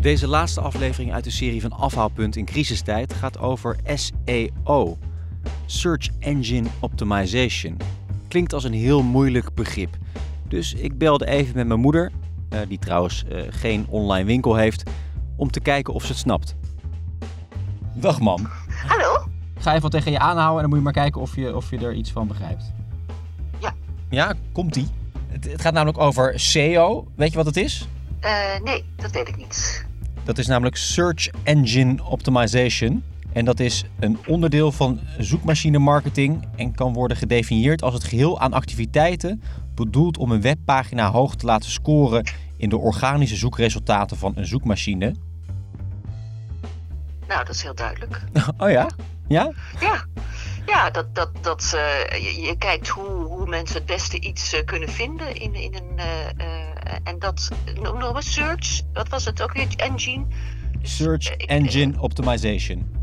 Deze laatste aflevering uit de serie van Afhaalpunt in crisistijd gaat over SEO. Search Engine Optimization. Klinkt als een heel moeilijk begrip. Dus ik belde even met mijn moeder, eh, die trouwens eh, geen online winkel heeft, om te kijken of ze het snapt. Dag mam. Hallo? Ga even wat tegen je aanhouden en dan moet je maar kijken of je, of je er iets van begrijpt. Ja. Ja, komt-ie. Het, het gaat namelijk over SEO. Weet je wat het is? Eh, nee, dat weet ik niet. Dat is namelijk Search Engine Optimization. En dat is een onderdeel van zoekmachine marketing en kan worden gedefinieerd als het geheel aan activiteiten bedoeld om een webpagina hoog te laten scoren in de organische zoekresultaten van een zoekmachine. Nou, dat is heel duidelijk. Oh ja? Ja? Ja, ja dat, dat, dat, eh, je, je kijkt hoe mensen het beste iets eh, kunnen vinden in, in een. eh, eh, en dat. Noem nog eens search. Wat was het ook weer? Engine. Dus, Search ik- Engine Optimization.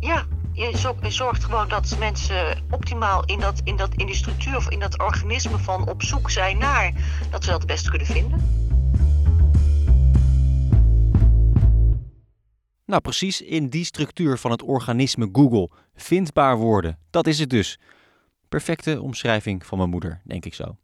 Ja, je zorgt gewoon dat mensen optimaal in, dat, in, dat, in die structuur of in dat organisme van op zoek zijn naar dat ze dat het beste kunnen vinden. Nou, precies in die structuur van het organisme Google vindbaar worden. Dat is het dus. Perfecte omschrijving van mijn moeder, denk ik zo.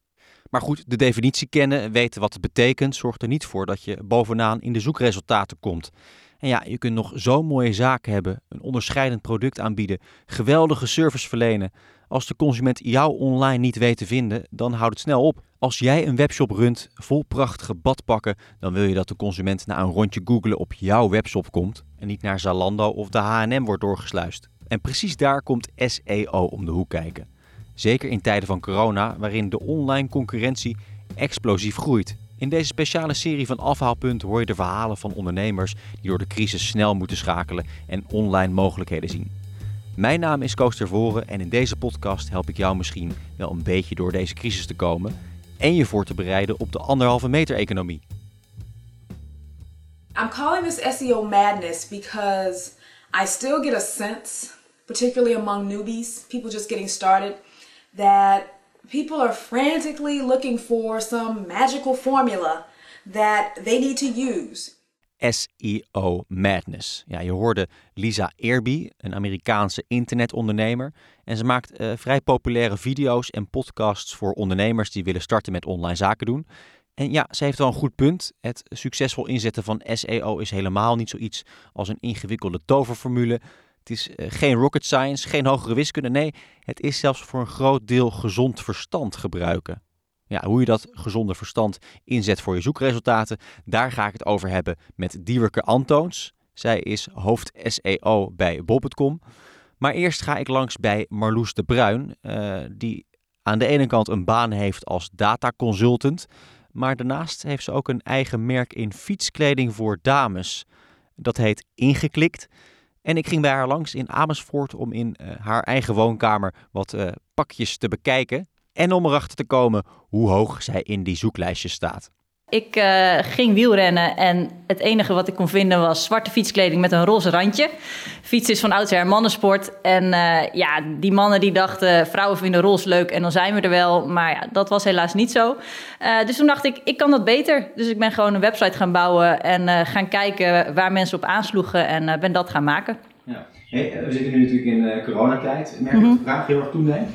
Maar goed, de definitie kennen, weten wat het betekent, zorgt er niet voor dat je bovenaan in de zoekresultaten komt. En ja, je kunt nog zo'n mooie zaken hebben, een onderscheidend product aanbieden, geweldige service verlenen. Als de consument jou online niet weet te vinden, dan houdt het snel op. Als jij een webshop runt vol prachtige badpakken, dan wil je dat de consument na een rondje googelen op jouw webshop komt en niet naar Zalando of de H&M wordt doorgesluist. En precies daar komt SEO om de hoek kijken. Zeker in tijden van corona, waarin de online concurrentie explosief groeit. In deze speciale serie van Afhaalpunt hoor je de verhalen van ondernemers die door de crisis snel moeten schakelen en online mogelijkheden zien. Mijn naam is Koos Tervoren en in deze podcast help ik jou misschien wel een beetje door deze crisis te komen en je voor te bereiden op de anderhalve meter economie. I'm calling this SEO madness because I still get a sense, particularly among newbies, people just getting started, that people are frantically looking for some magical formula that they need to use. SEO Madness. Ja, je hoorde Lisa Eerby, een Amerikaanse internetondernemer. En ze maakt eh, vrij populaire video's en podcasts voor ondernemers die willen starten met online zaken doen. En ja, ze heeft wel een goed punt. Het succesvol inzetten van SEO is helemaal niet zoiets als een ingewikkelde toverformule. Het is eh, geen rocket science, geen hogere wiskunde. Nee, het is zelfs voor een groot deel gezond verstand gebruiken. Ja, hoe je dat gezonde verstand inzet voor je zoekresultaten, daar ga ik het over hebben met Diewerke Antoons. Zij is hoofd SEO bij bol.com. Maar eerst ga ik langs bij Marloes de Bruin, eh, die aan de ene kant een baan heeft als dataconsultant, maar daarnaast heeft ze ook een eigen merk in fietskleding voor dames. Dat heet Ingeklikt. En ik ging bij haar langs in Amersfoort om in eh, haar eigen woonkamer wat eh, pakjes te bekijken. En om erachter te komen hoe hoog zij in die zoeklijstjes staat. Ik eh, ging wielrennen en het enige wat ik kon vinden was zwarte fietskleding met een roze randje. Fiets is van oudsher mannensport. En eh, ja, die mannen die dachten, vrouwen vinden roze leuk en dan zijn we er wel. Maar ja, dat was helaas niet zo. Eh, dus toen dacht ik, ik kan dat beter. Dus ik ben gewoon een website gaan bouwen en gaan kijken waar mensen op aansloegen en ben dat gaan maken. Ja. we zitten nu natuurlijk in coronatijd. Merk je dat de vraag heel erg toeneemt?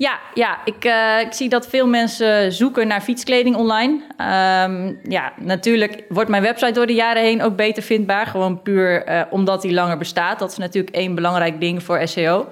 Ja, ja ik, eh, ik zie dat veel mensen zoeken naar fietskleding online. Ehm, ja, natuurlijk wordt mijn website door de jaren heen ook beter vindbaar. Gewoon puur eh, omdat die langer bestaat. Dat is natuurlijk één belangrijk ding voor SEO.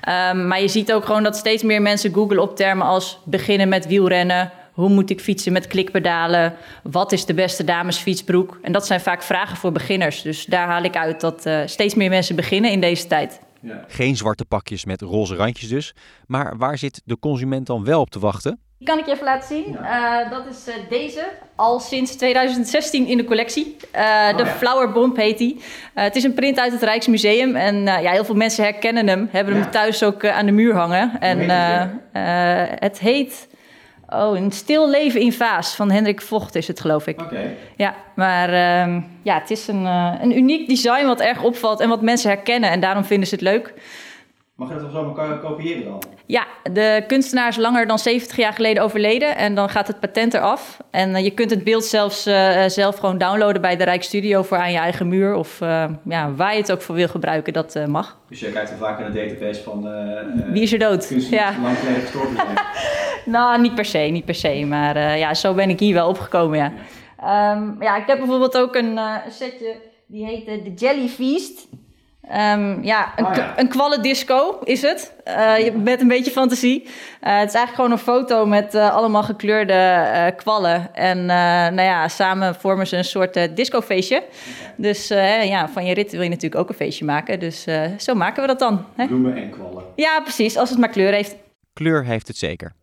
Ehm, maar je ziet ook gewoon dat steeds meer mensen googlen op termen als beginnen met wielrennen. Hoe moet ik fietsen met klikpedalen? Wat is de beste damesfietsbroek? En dat zijn vaak vragen voor beginners. Dus daar haal ik uit dat eh, steeds meer mensen beginnen in deze tijd. Geen zwarte pakjes met roze randjes dus. Maar waar zit de consument dan wel op te wachten? Die kan ik je even laten zien. Eh, dat is eh, deze, al sinds 2016 in de collectie. Eh, de Flower Bomb heet die. Eh, het is een print uit het Rijksmuseum. En eh, ja, heel veel mensen herkennen hem. Hebben hem thuis ook aan de muur hangen. En eh, eh, het heet... Oh, Een stil leven in vaas van Hendrik Vocht is het, geloof ik. Oké. Ja, maar ehm, ja, het is een, eh, een uniek design wat erg opvalt en wat mensen herkennen. En daarom vinden ze het leuk. Mag je dat wel zomaar kopiëren dan? Ja, de kunstenaar is langer dan 70 jaar geleden overleden en dan gaat het patent eraf. En uh, je kunt het beeld zelfs uh, zelf gewoon downloaden bij de Rijksstudio voor aan je eigen muur. Of uh, ja, waar je het ook voor wil gebruiken, dat mag. Dus jij kijkt dan vaak naar de database van... Wie is er dood? Ja. lang geleden gestorven zijn. nou, niet per se, niet per se. Maar ja, zo ben ik hier wel opgekomen, ja. Um, ja, ik heb bijvoorbeeld ook een setje, die heet de Jelly Feast. Um, ja, een, oh, ja. een kwallendisco is het. Uh, met een beetje fantasie. Uh, het is eigenlijk gewoon een foto met uh, allemaal gekleurde kwallen. En nou ja, samen vormen ze een soort discofeestje. Dus ja, van je rit wil je natuurlijk ook een feestje maken. Dus zo maken we dat dan. Hè? Bloemen en kwallen. Ja, precies. Als het maar kleur heeft. Kleur heeft het zeker.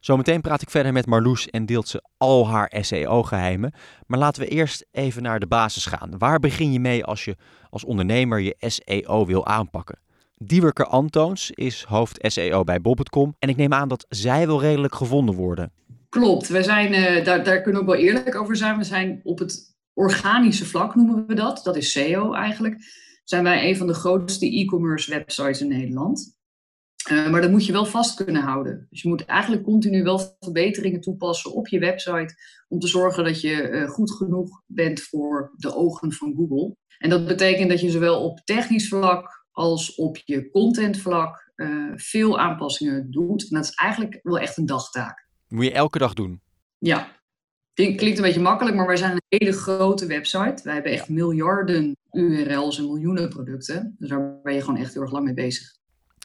Zometeen praat ik verder met Marloes en deelt ze al haar SEO-geheimen. Maar laten we eerst even naar de basis gaan. Waar begin je mee als je als ondernemer je SEO wil aanpakken? Diewerke Antoons is hoofd SEO bij Bob.com en ik neem aan dat zij wel redelijk gevonden worden. Klopt, we zijn, uh, daar, daar kunnen we ook wel eerlijk over zijn. We zijn op het organische vlak, noemen we dat. Dat is SEO eigenlijk. Zijn wij een van de grootste e-commerce websites in Nederland. Uh, maar dat moet je wel vast kunnen houden. Dus je moet eigenlijk continu wel verbeteringen toepassen op je website om te zorgen dat je uh, goed genoeg bent voor de ogen van Google. En dat betekent dat je zowel op technisch vlak als op je contentvlak uh, veel aanpassingen doet. En dat is eigenlijk wel echt een dagtaak. Moet je elke dag doen? Ja. Klinkt een beetje makkelijk, maar wij zijn een hele grote website. Wij hebben echt miljarden URL's en miljoenen producten. Dus daar ben je gewoon echt heel erg lang mee bezig.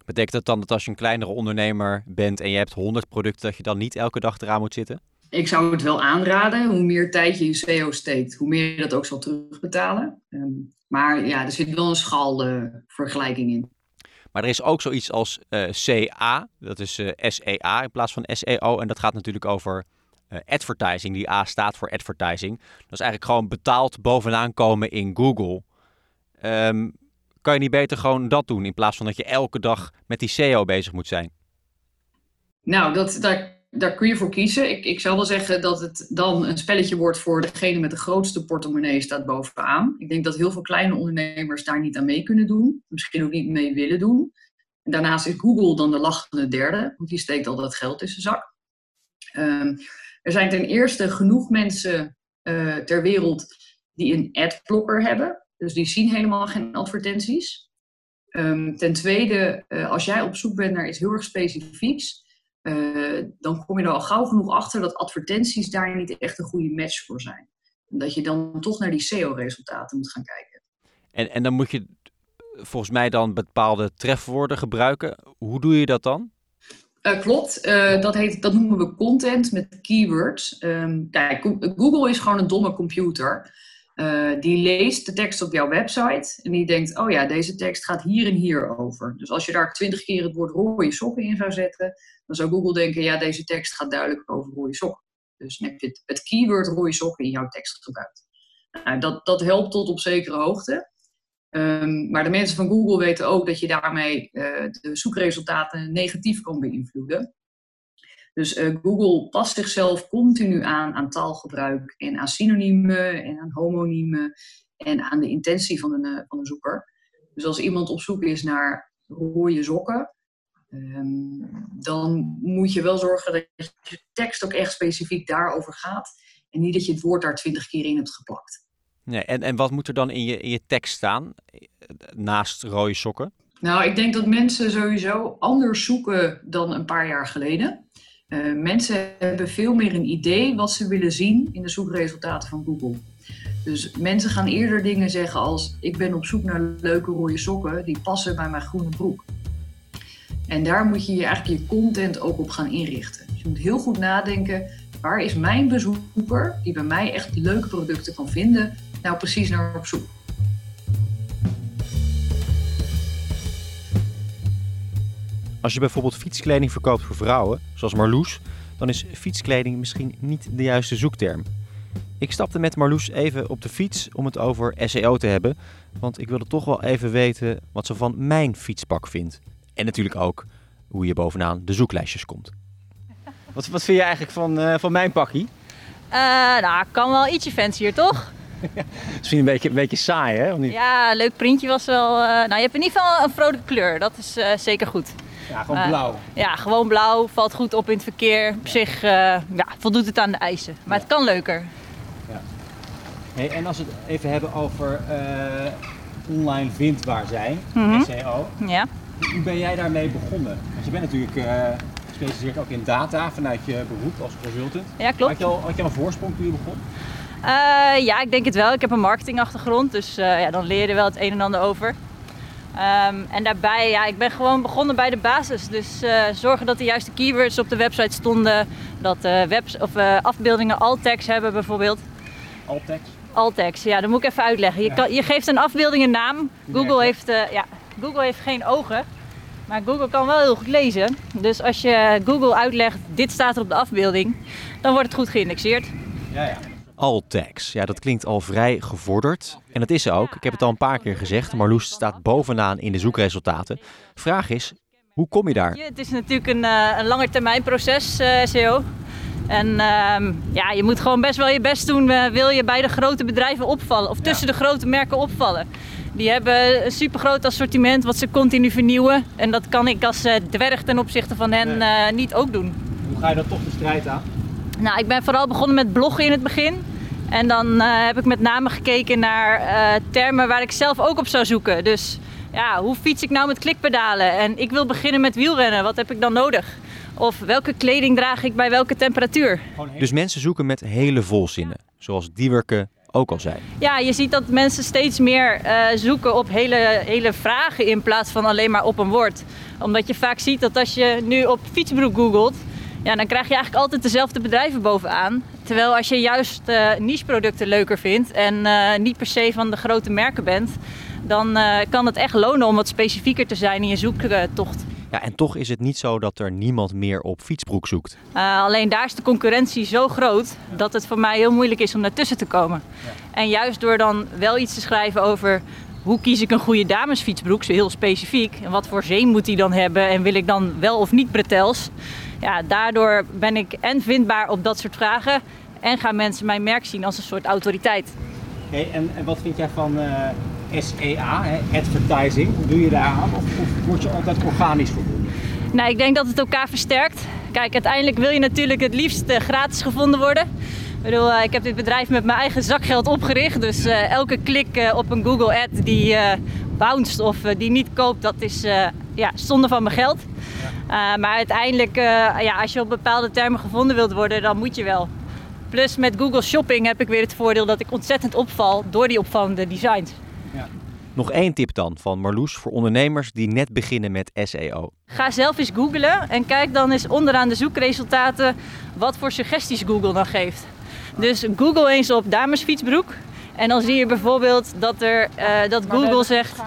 Betekent dat dan dat als je een kleinere ondernemer bent en je hebt 100 producten, dat je dan niet elke dag eraan moet zitten? Ik zou het wel aanraden. Hoe meer tijd je in SEO steekt, hoe meer je dat ook zal terugbetalen. Um, maar ja, er zit wel een schaalvergelijking in. Maar er is ook zoiets als uh, eh, CA, dat is uh, eh, SEA in plaats van SEO. En dat gaat natuurlijk over uh, advertising. Die A staat voor advertising. Dat is eigenlijk gewoon betaald bovenaan komen in Google. Um, kan je niet beter gewoon dat doen in plaats van dat je elke dag met die SEO bezig moet zijn? Nou, dat, daar, daar kun je voor kiezen. Ik, ik zou wel zeggen dat het dan een spelletje wordt voor degene met de grootste portemonnee staat bovenaan. Ik denk dat heel veel kleine ondernemers daar niet aan mee kunnen doen. Misschien ook niet mee willen doen. En daarnaast is Google dan de lachende derde, want die steekt al dat geld in zijn zak. Um, er zijn ten eerste genoeg mensen uh, ter wereld die een adblocker hebben. Dus die zien helemaal geen advertenties. Um, ten tweede, uh, als jij op zoek bent naar iets heel erg specifieks, uh, dan kom je er al gauw genoeg achter dat advertenties daar niet echt een goede match voor zijn. En dat je dan toch naar die SEO-resultaten moet gaan kijken. En, en dan moet je volgens mij dan bepaalde trefwoorden gebruiken. Hoe doe je dat dan? Uh, klopt, uh, dat, heet, dat noemen we content met keywords. Um, kijk, Google is gewoon een domme computer. Uh, die leest de tekst op jouw website en die denkt, oh ja, deze tekst gaat hier en hier over. Dus als je daar twintig keer het woord rode sokken in zou zetten, dan zou Google denken, ja, deze tekst gaat duidelijk over rode sokken. Dus dan heb je het, keyword rode sokken in jouw tekst gebruikt. Nou, dat, dat helpt tot op zekere hoogte. Um, maar de mensen van Google weten ook dat je daarmee uh, de zoekresultaten negatief kan beïnvloeden. Dus uh, Google past zichzelf continu aan aan taalgebruik en aan synoniemen en aan homoniemen en aan de intentie van een, uh, van een zoeker. Dus als iemand op zoek is naar rode sokken, um, dan moet je wel zorgen dat je tekst ook echt specifiek daarover gaat. En niet dat je het woord daar twintig keer in hebt geplakt. Nee, en, en wat moet er dan in je, in je tekst staan naast rode sokken? Nou, ik denk dat mensen sowieso anders zoeken dan een paar jaar geleden. Uh, mensen hebben veel meer een idee wat ze willen zien in de zoekresultaten van Google. Dus mensen gaan eerder dingen zeggen als: Ik ben op zoek naar leuke rode sokken die passen bij mijn groene broek. En daar moet je je eigenlijk je content ook op gaan inrichten. Dus je moet heel goed nadenken: waar is mijn bezoeker, die bij mij echt leuke producten kan vinden, nou precies naar op zoek? Als je bijvoorbeeld fietskleding verkoopt voor vrouwen, zoals Marloes, dan is fietskleding misschien niet de juiste zoekterm. Ik stapte met Marloes even op de fiets om het over SEO te hebben, want ik wilde toch wel even weten wat ze van mijn fietspak vindt. En natuurlijk ook hoe je bovenaan de zoeklijstjes komt. Wat, wat vind je eigenlijk van, uh, van mijn pakkie? Uh, nou, kan wel ietsje fancier, toch? Misschien een beetje, een beetje saai, hè? Of niet? Ja, leuk printje was wel... eh, nou, je hebt in ieder geval een vrolijke kleur. Dat is eh, zeker goed. Ja, gewoon Eh, blauw. Ja, gewoon blauw. Valt goed op in het verkeer. Op zich eh, ja, voldoet het aan de eisen. Maar het kan leuker. Hey, en als we het even hebben over eh, online vindbaar zijn, Mhm. SEO. Ja. Hoe ben jij daarmee begonnen? Want je bent natuurlijk gespecialiseerd ook in data vanuit je beroep als consultant. Ja, klopt. Had je al, had je al een voorsprong toen je begon? Ja, ik denk het wel. Ik heb een marketingachtergrond, dus ja, dan leer je er wel het een en ander over. Ehm, en daarbij, ja, ik ben gewoon begonnen bij de basis. Dus eh, zorgen dat de juiste keywords op de website stonden. Dat webs of, eh, afbeeldingen alt-tags hebben bijvoorbeeld. Altex. Alt-tags, ja, dat moet ik even uitleggen. Je, Ja. kan, je geeft een afbeelding een naam. Google heeft, ja, Google heeft geen ogen. Maar Google kan wel heel goed lezen. Dus als je Google uitlegt, dit staat er op de afbeelding, dan wordt het goed geïndexeerd. Ja, ja. Alt-tags, ja, dat klinkt al vrij gevorderd. En dat is ze ook. Ik heb het al een paar keer gezegd. Marloes staat bovenaan in de zoekresultaten. Vraag is, hoe kom je daar? Het is natuurlijk een, eh een langetermijnproces, eh SEO. En ehm, ja, je moet gewoon best wel je best doen, eh, wil je bij de grote bedrijven opvallen. Of tussen de grote merken opvallen. Die hebben een supergroot assortiment wat ze continu vernieuwen. En dat kan ik als eh, dwerg ten opzichte van hen eh, niet ook doen. Hoe ga je dan toch de strijd aan? Nou, ik ben vooral begonnen met bloggen in het begin. En dan eh, heb ik met name gekeken naar eh, termen waar ik zelf ook op zou zoeken. Dus ja, hoe fiets ik nou met klikpedalen? En ik wil beginnen met wielrennen. Wat heb ik dan nodig? Of welke kleding draag ik bij welke temperatuur? Dus mensen zoeken met hele volzinnen, zoals Diewerke ook al zei. Ja, je ziet dat mensen steeds meer eh, zoeken op hele, hele vragen in plaats van alleen maar op een woord. Omdat je vaak ziet dat als je nu op fietsbroek googelt, ja, dan krijg je eigenlijk altijd dezelfde bedrijven bovenaan. Terwijl als je juist eh nicheproducten leuker vindt en eh, niet per se van de grote merken bent, dan eh, kan het echt lonen om wat specifieker te zijn in je zoektocht. Ja, en toch is het niet zo dat er niemand meer op fietsbroek zoekt. Uh, alleen daar is de concurrentie zo groot dat het voor mij heel moeilijk is om daartussen te komen. En juist door dan wel iets te schrijven over hoe kies ik een goede damesfietsbroek, zo heel specifiek. En wat voor zee moet die dan hebben en wil ik dan wel of niet bretels. Ja, daardoor ben ik en vindbaar op dat soort vragen en gaan mensen mijn merk zien als een soort autoriteit. Hey, en, en wat vind jij van eh, SEA, hè, advertising? Hoe doe je daar aan? Of, of word je altijd organisch gevonden? Nou, ik denk dat het elkaar versterkt. Kijk, uiteindelijk wil je natuurlijk het liefst eh, gratis gevonden worden. Ik bedoel, eh, ik heb dit bedrijf met mijn eigen zakgeld opgericht. Dus elke klik op een Google ad die bounced of die niet koopt, dat is ja, zonde van mijn geld. Uh, maar uiteindelijk, uh, ja, als je op bepaalde termen gevonden wilt worden, dan moet je wel. Plus met Google Shopping heb ik weer het voordeel dat ik ontzettend opval door die opvallende designs. Ja. Nog één tip dan van Marloes voor ondernemers die net beginnen met SEO. Ga zelf eens googlen en kijk dan eens onderaan de zoekresultaten wat voor suggesties Google dan geeft. Dus Google eens op damesfietsbroek en dan zie je bijvoorbeeld dat, er, uh, dat Google zegt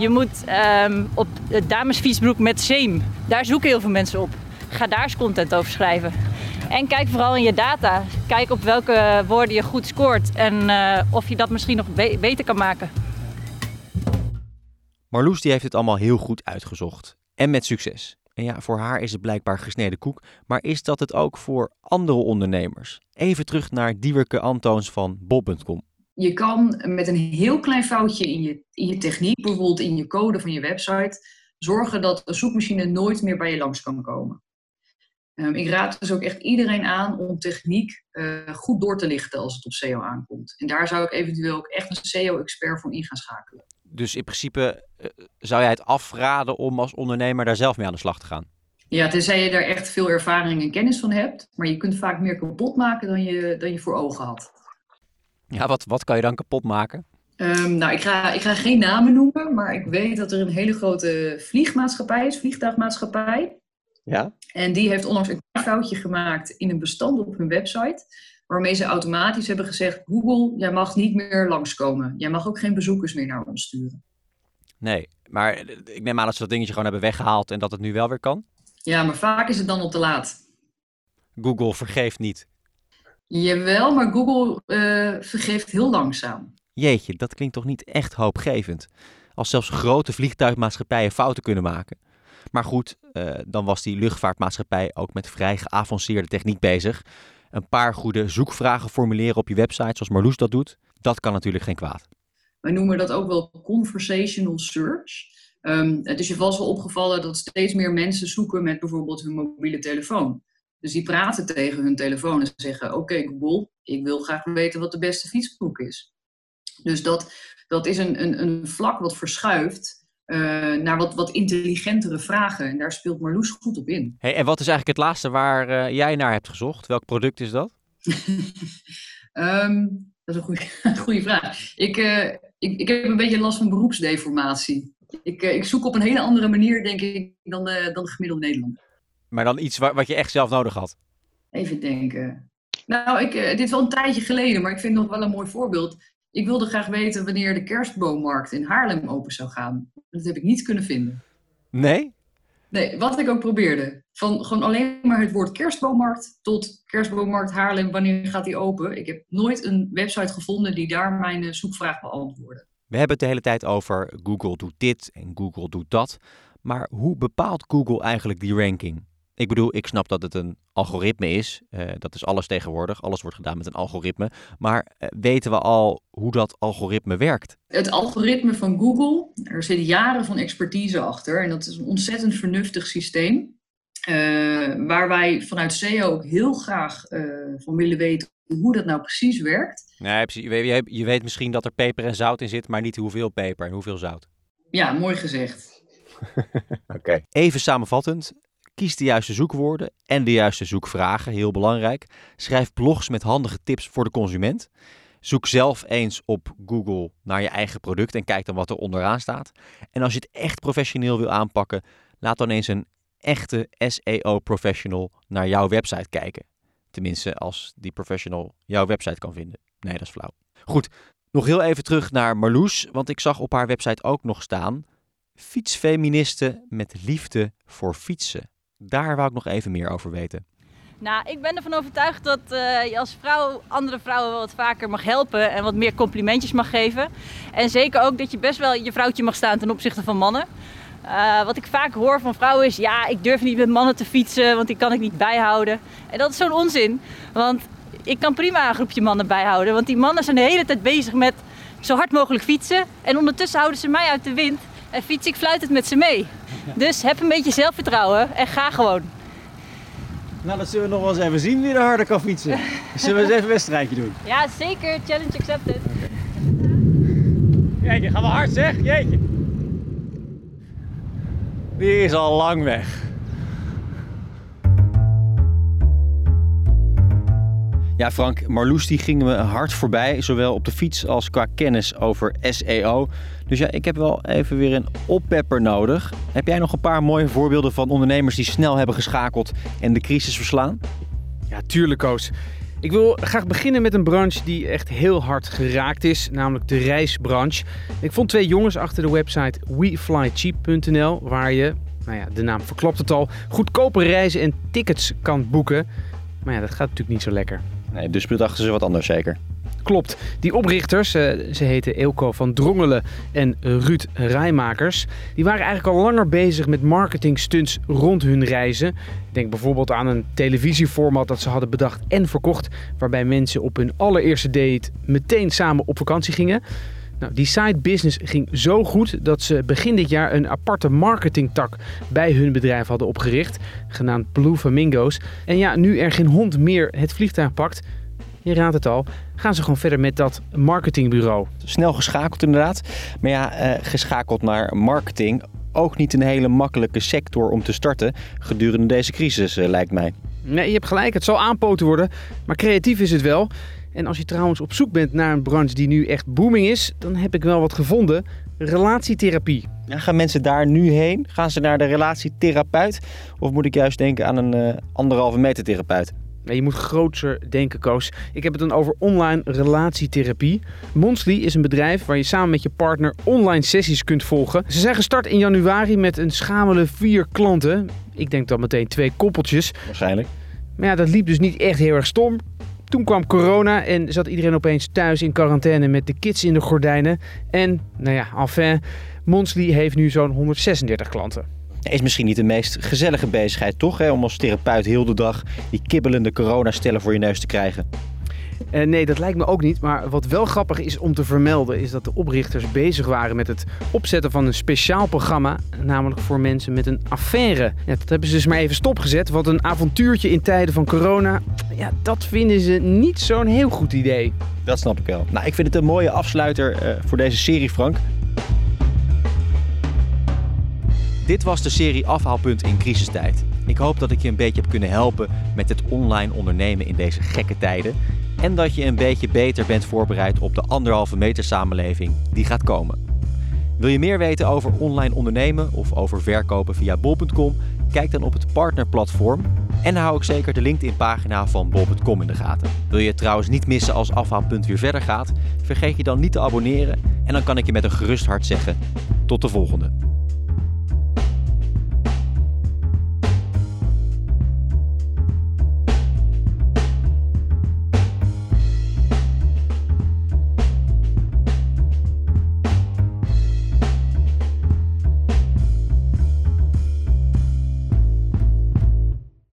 je moet um, op het damesfietsbroek met zeem. Daar zoeken heel veel mensen op. Ga daar eens content over schrijven. En kijk vooral in je data. Kijk op welke woorden je goed scoort en uh, of je dat misschien nog be beter kan maken. Marloes die heeft het allemaal heel goed uitgezocht. En met succes. En ja, voor haar is het blijkbaar gesneden koek. Maar is dat het ook voor andere ondernemers? Even terug naar Diewerke Antoons van Bob.com. Je kan met een heel klein foutje in je, in je techniek, bijvoorbeeld in je code van je website, zorgen dat een zoekmachine nooit meer bij je langs kan komen. Um, ik raad dus ook echt iedereen aan om techniek uh, goed door te lichten als het op SEO aankomt. En daar zou ik eventueel ook echt een SEO-expert voor in gaan schakelen. Dus in principe uh, zou jij het afraden om als ondernemer daar zelf mee aan de slag te gaan? Ja, tenzij je daar echt veel ervaring en kennis van hebt. Maar je kunt vaak meer kapot maken dan je, dan je voor ogen had. Ja, wat, wat kan je dan kapot maken? Um, nou, ik ga, ik ga geen namen noemen, maar ik weet dat er een hele grote vliegmaatschappij is, vliegtuigmaatschappij. Ja? En die heeft onlangs een foutje gemaakt in een bestand op hun website, waarmee ze automatisch hebben gezegd, Google, jij mag niet meer langskomen. Jij mag ook geen bezoekers meer naar ons sturen. Nee, maar ik neem aan dat ze dat dingetje gewoon hebben weggehaald en dat het nu wel weer kan? Ja, maar vaak is het dan al te laat. Google vergeeft niet. Jawel, maar Google uh, vergeeft heel langzaam. Jeetje, dat klinkt toch niet echt hoopgevend. Als zelfs grote vliegtuigmaatschappijen fouten kunnen maken. Maar goed, uh, dan was die luchtvaartmaatschappij ook met vrij geavanceerde techniek bezig. Een paar goede zoekvragen formuleren op je website, zoals Marloes dat doet. Dat kan natuurlijk geen kwaad. Wij noemen dat ook wel conversational search. Um, het is je vast wel opgevallen dat steeds meer mensen zoeken met bijvoorbeeld hun mobiele telefoon. Dus die praten tegen hun telefoon en zeggen: Oké, Google, ik wil graag weten wat de beste fietsbroek is. Dus dat, dat is een, een, een vlak wat verschuift uh, naar wat, wat intelligentere vragen. En daar speelt Marloes goed op in. Hey, en wat is eigenlijk het laatste waar uh, jij naar hebt gezocht? Welk product is dat? um, dat is een goede, goede vraag. Ik, uh, ik, ik heb een beetje last van beroepsdeformatie. Ik, ik zoek op een hele andere manier, denk ik, dan de, dan de gemiddelde Nederlander. Maar dan iets wat je echt zelf nodig had? Even denken. Nou, ik, dit is wel een tijdje geleden, maar ik vind het nog wel een mooi voorbeeld. Ik wilde graag weten wanneer de kerstboommarkt in Haarlem open zou gaan. Dat heb ik niet kunnen vinden. Nee? Nee, wat ik ook probeerde. Van gewoon alleen maar het woord kerstboommarkt tot kerstboommarkt Haarlem, wanneer gaat die open? Ik heb nooit een website gevonden die daar mijn zoekvraag beantwoordde. We hebben het de hele tijd over Google doet dit en Google doet dat. Maar hoe bepaalt Google eigenlijk die ranking? Ik bedoel, ik snap dat het een algoritme is. Uh, dat is alles tegenwoordig. Alles wordt gedaan met een algoritme. Maar uh, weten we al hoe dat algoritme werkt? Het algoritme van Google, er zitten jaren van expertise achter. En dat is een ontzettend vernuftig systeem. Uh, waar wij vanuit SEO ook heel graag van willen weten hoe dat nou precies werkt. Nee, precies. Je, je weet misschien dat er peper en zout in zit, maar niet hoeveel peper en hoeveel zout. Ja, mooi gezegd. Oké. Okay. Even samenvattend. Kies de juiste zoekwoorden en de juiste zoekvragen, heel belangrijk. Schrijf blogs met handige tips voor de consument. Zoek zelf eens op Google naar je eigen product en kijk dan wat er onderaan staat. En als je het echt professioneel wil aanpakken, laat dan eens een echte SEO-professional naar jouw website kijken. Tenminste, als die professional jouw website kan vinden. Nee, dat is flauw. Goed, nog heel even terug naar Marloes, want ik zag op haar website ook nog staan: fietsfeministen met liefde voor fietsen. Daar wou ik nog even meer over weten. Nou, ik ben ervan overtuigd dat uh, je als vrouw andere vrouwen wel wat vaker mag helpen en wat meer complimentjes mag geven. En zeker ook dat je best wel je vrouwtje mag staan ten opzichte van mannen. Uh, wat ik vaak hoor van vrouwen is: ja, ik durf niet met mannen te fietsen, want die kan ik niet bijhouden. En dat is zo'n onzin. Want ik kan prima een groepje mannen bijhouden. Want die mannen zijn de hele tijd bezig met zo hard mogelijk fietsen. En ondertussen houden ze mij uit de wind en fiets ik fluit het met ze mee. Dus heb een beetje zelfvertrouwen en ga gewoon. Nou, dat zullen we nog wel eens even zien wie er harder kan fietsen. Zullen we eens even een wedstrijdje doen? Ja, zeker. Challenge accepted. Jeetje, gaan we hard zeg? Jeetje. Die is al lang weg. Ja, Frank, Marloes die gingen we hard voorbij, zowel op de fiets als qua kennis over SEO. Dus ja, ik heb wel even weer een oppepper nodig. Heb jij nog een paar mooie voorbeelden van ondernemers die snel hebben geschakeld en de crisis verslaan? Ja, tuurlijk Koos. Ik wil graag beginnen met een branche die echt heel hard geraakt is, namelijk de reisbranche. Ik vond twee jongens achter de website weflycheap.nl, waar je, nou ja, de naam verklopt het al, goedkope reizen en tickets kan boeken. Maar ja, dat gaat natuurlijk niet zo lekker. Nee, dus bedachten ze wat anders zeker. Klopt. Die oprichters, uh, ze heten Eelco van Drongelen en Ruud Rijmakers, die waren eigenlijk al langer bezig met marketingstunts rond hun reizen. Denk bijvoorbeeld aan een televisieformat dat ze hadden bedacht en verkocht, waarbij mensen op hun allereerste date meteen samen op vakantie gingen. Nou, die side business ging zo goed dat ze begin dit jaar een aparte marketingtak bij hun bedrijf hadden opgericht, genaamd Blue Flamingo's. En ja, nu er geen hond meer het vliegtuig pakt, je raadt het al, gaan ze gewoon verder met dat marketingbureau. Snel geschakeld inderdaad, maar ja, eh, geschakeld naar marketing. Ook niet een hele makkelijke sector om te starten gedurende deze crisis, eh, lijkt mij. Nee, je hebt gelijk, het zal aanpoten worden, maar creatief is het wel. En als je trouwens op zoek bent naar een branche die nu echt booming is, dan heb ik wel wat gevonden. Relatietherapie. Ja, gaan mensen daar nu heen? Gaan ze naar de relatietherapeut? Of moet ik juist denken aan een uh, anderhalve meter therapeut? je moet groter denken, Koos. Ik heb het dan over online relatietherapie. Monthly is een bedrijf waar je samen met je partner online sessies kunt volgen. Ze zijn gestart in januari met een schamele vier klanten. Ik denk dan meteen twee koppeltjes. Waarschijnlijk. Maar ja, dat liep dus niet echt heel erg stom. Toen kwam corona en zat iedereen opeens thuis in quarantaine met de kids in de gordijnen. En, nou ja, enfin, Monthly heeft nu zo'n 136 klanten. Is misschien niet de meest gezellige bezigheid, toch? Hè? Om als therapeut heel de dag die kibbelende coronastellen voor je neus te krijgen. Eh, nee, dat lijkt me ook niet. Maar wat wel grappig is om te vermelden, is dat de oprichters bezig waren met het opzetten van een speciaal programma. Namelijk voor mensen met een affaire. Ja, dat hebben ze dus maar even stopgezet. Want een avontuurtje in tijden van corona, ja, dat vinden ze niet zo'n heel goed idee. Dat snap ik wel. Nou, ik vind het een mooie afsluiter eh, voor deze serie, Frank. Dit was de serie Afhaalpunt in crisistijd. Ik hoop dat ik je een beetje heb kunnen helpen met het online ondernemen in deze gekke tijden. En dat je een beetje beter bent voorbereid op de anderhalve meter samenleving die gaat komen. Wil je meer weten over online ondernemen of over verkopen via bol.com? Kijk dan op het partnerplatform. En hou ik zeker de LinkedIn-pagina van bol.com in de gaten. Wil je het trouwens niet missen als afhaalpunt weer verder gaat? Vergeet je dan niet te abonneren. En dan kan ik je met een gerust hart zeggen: tot de volgende.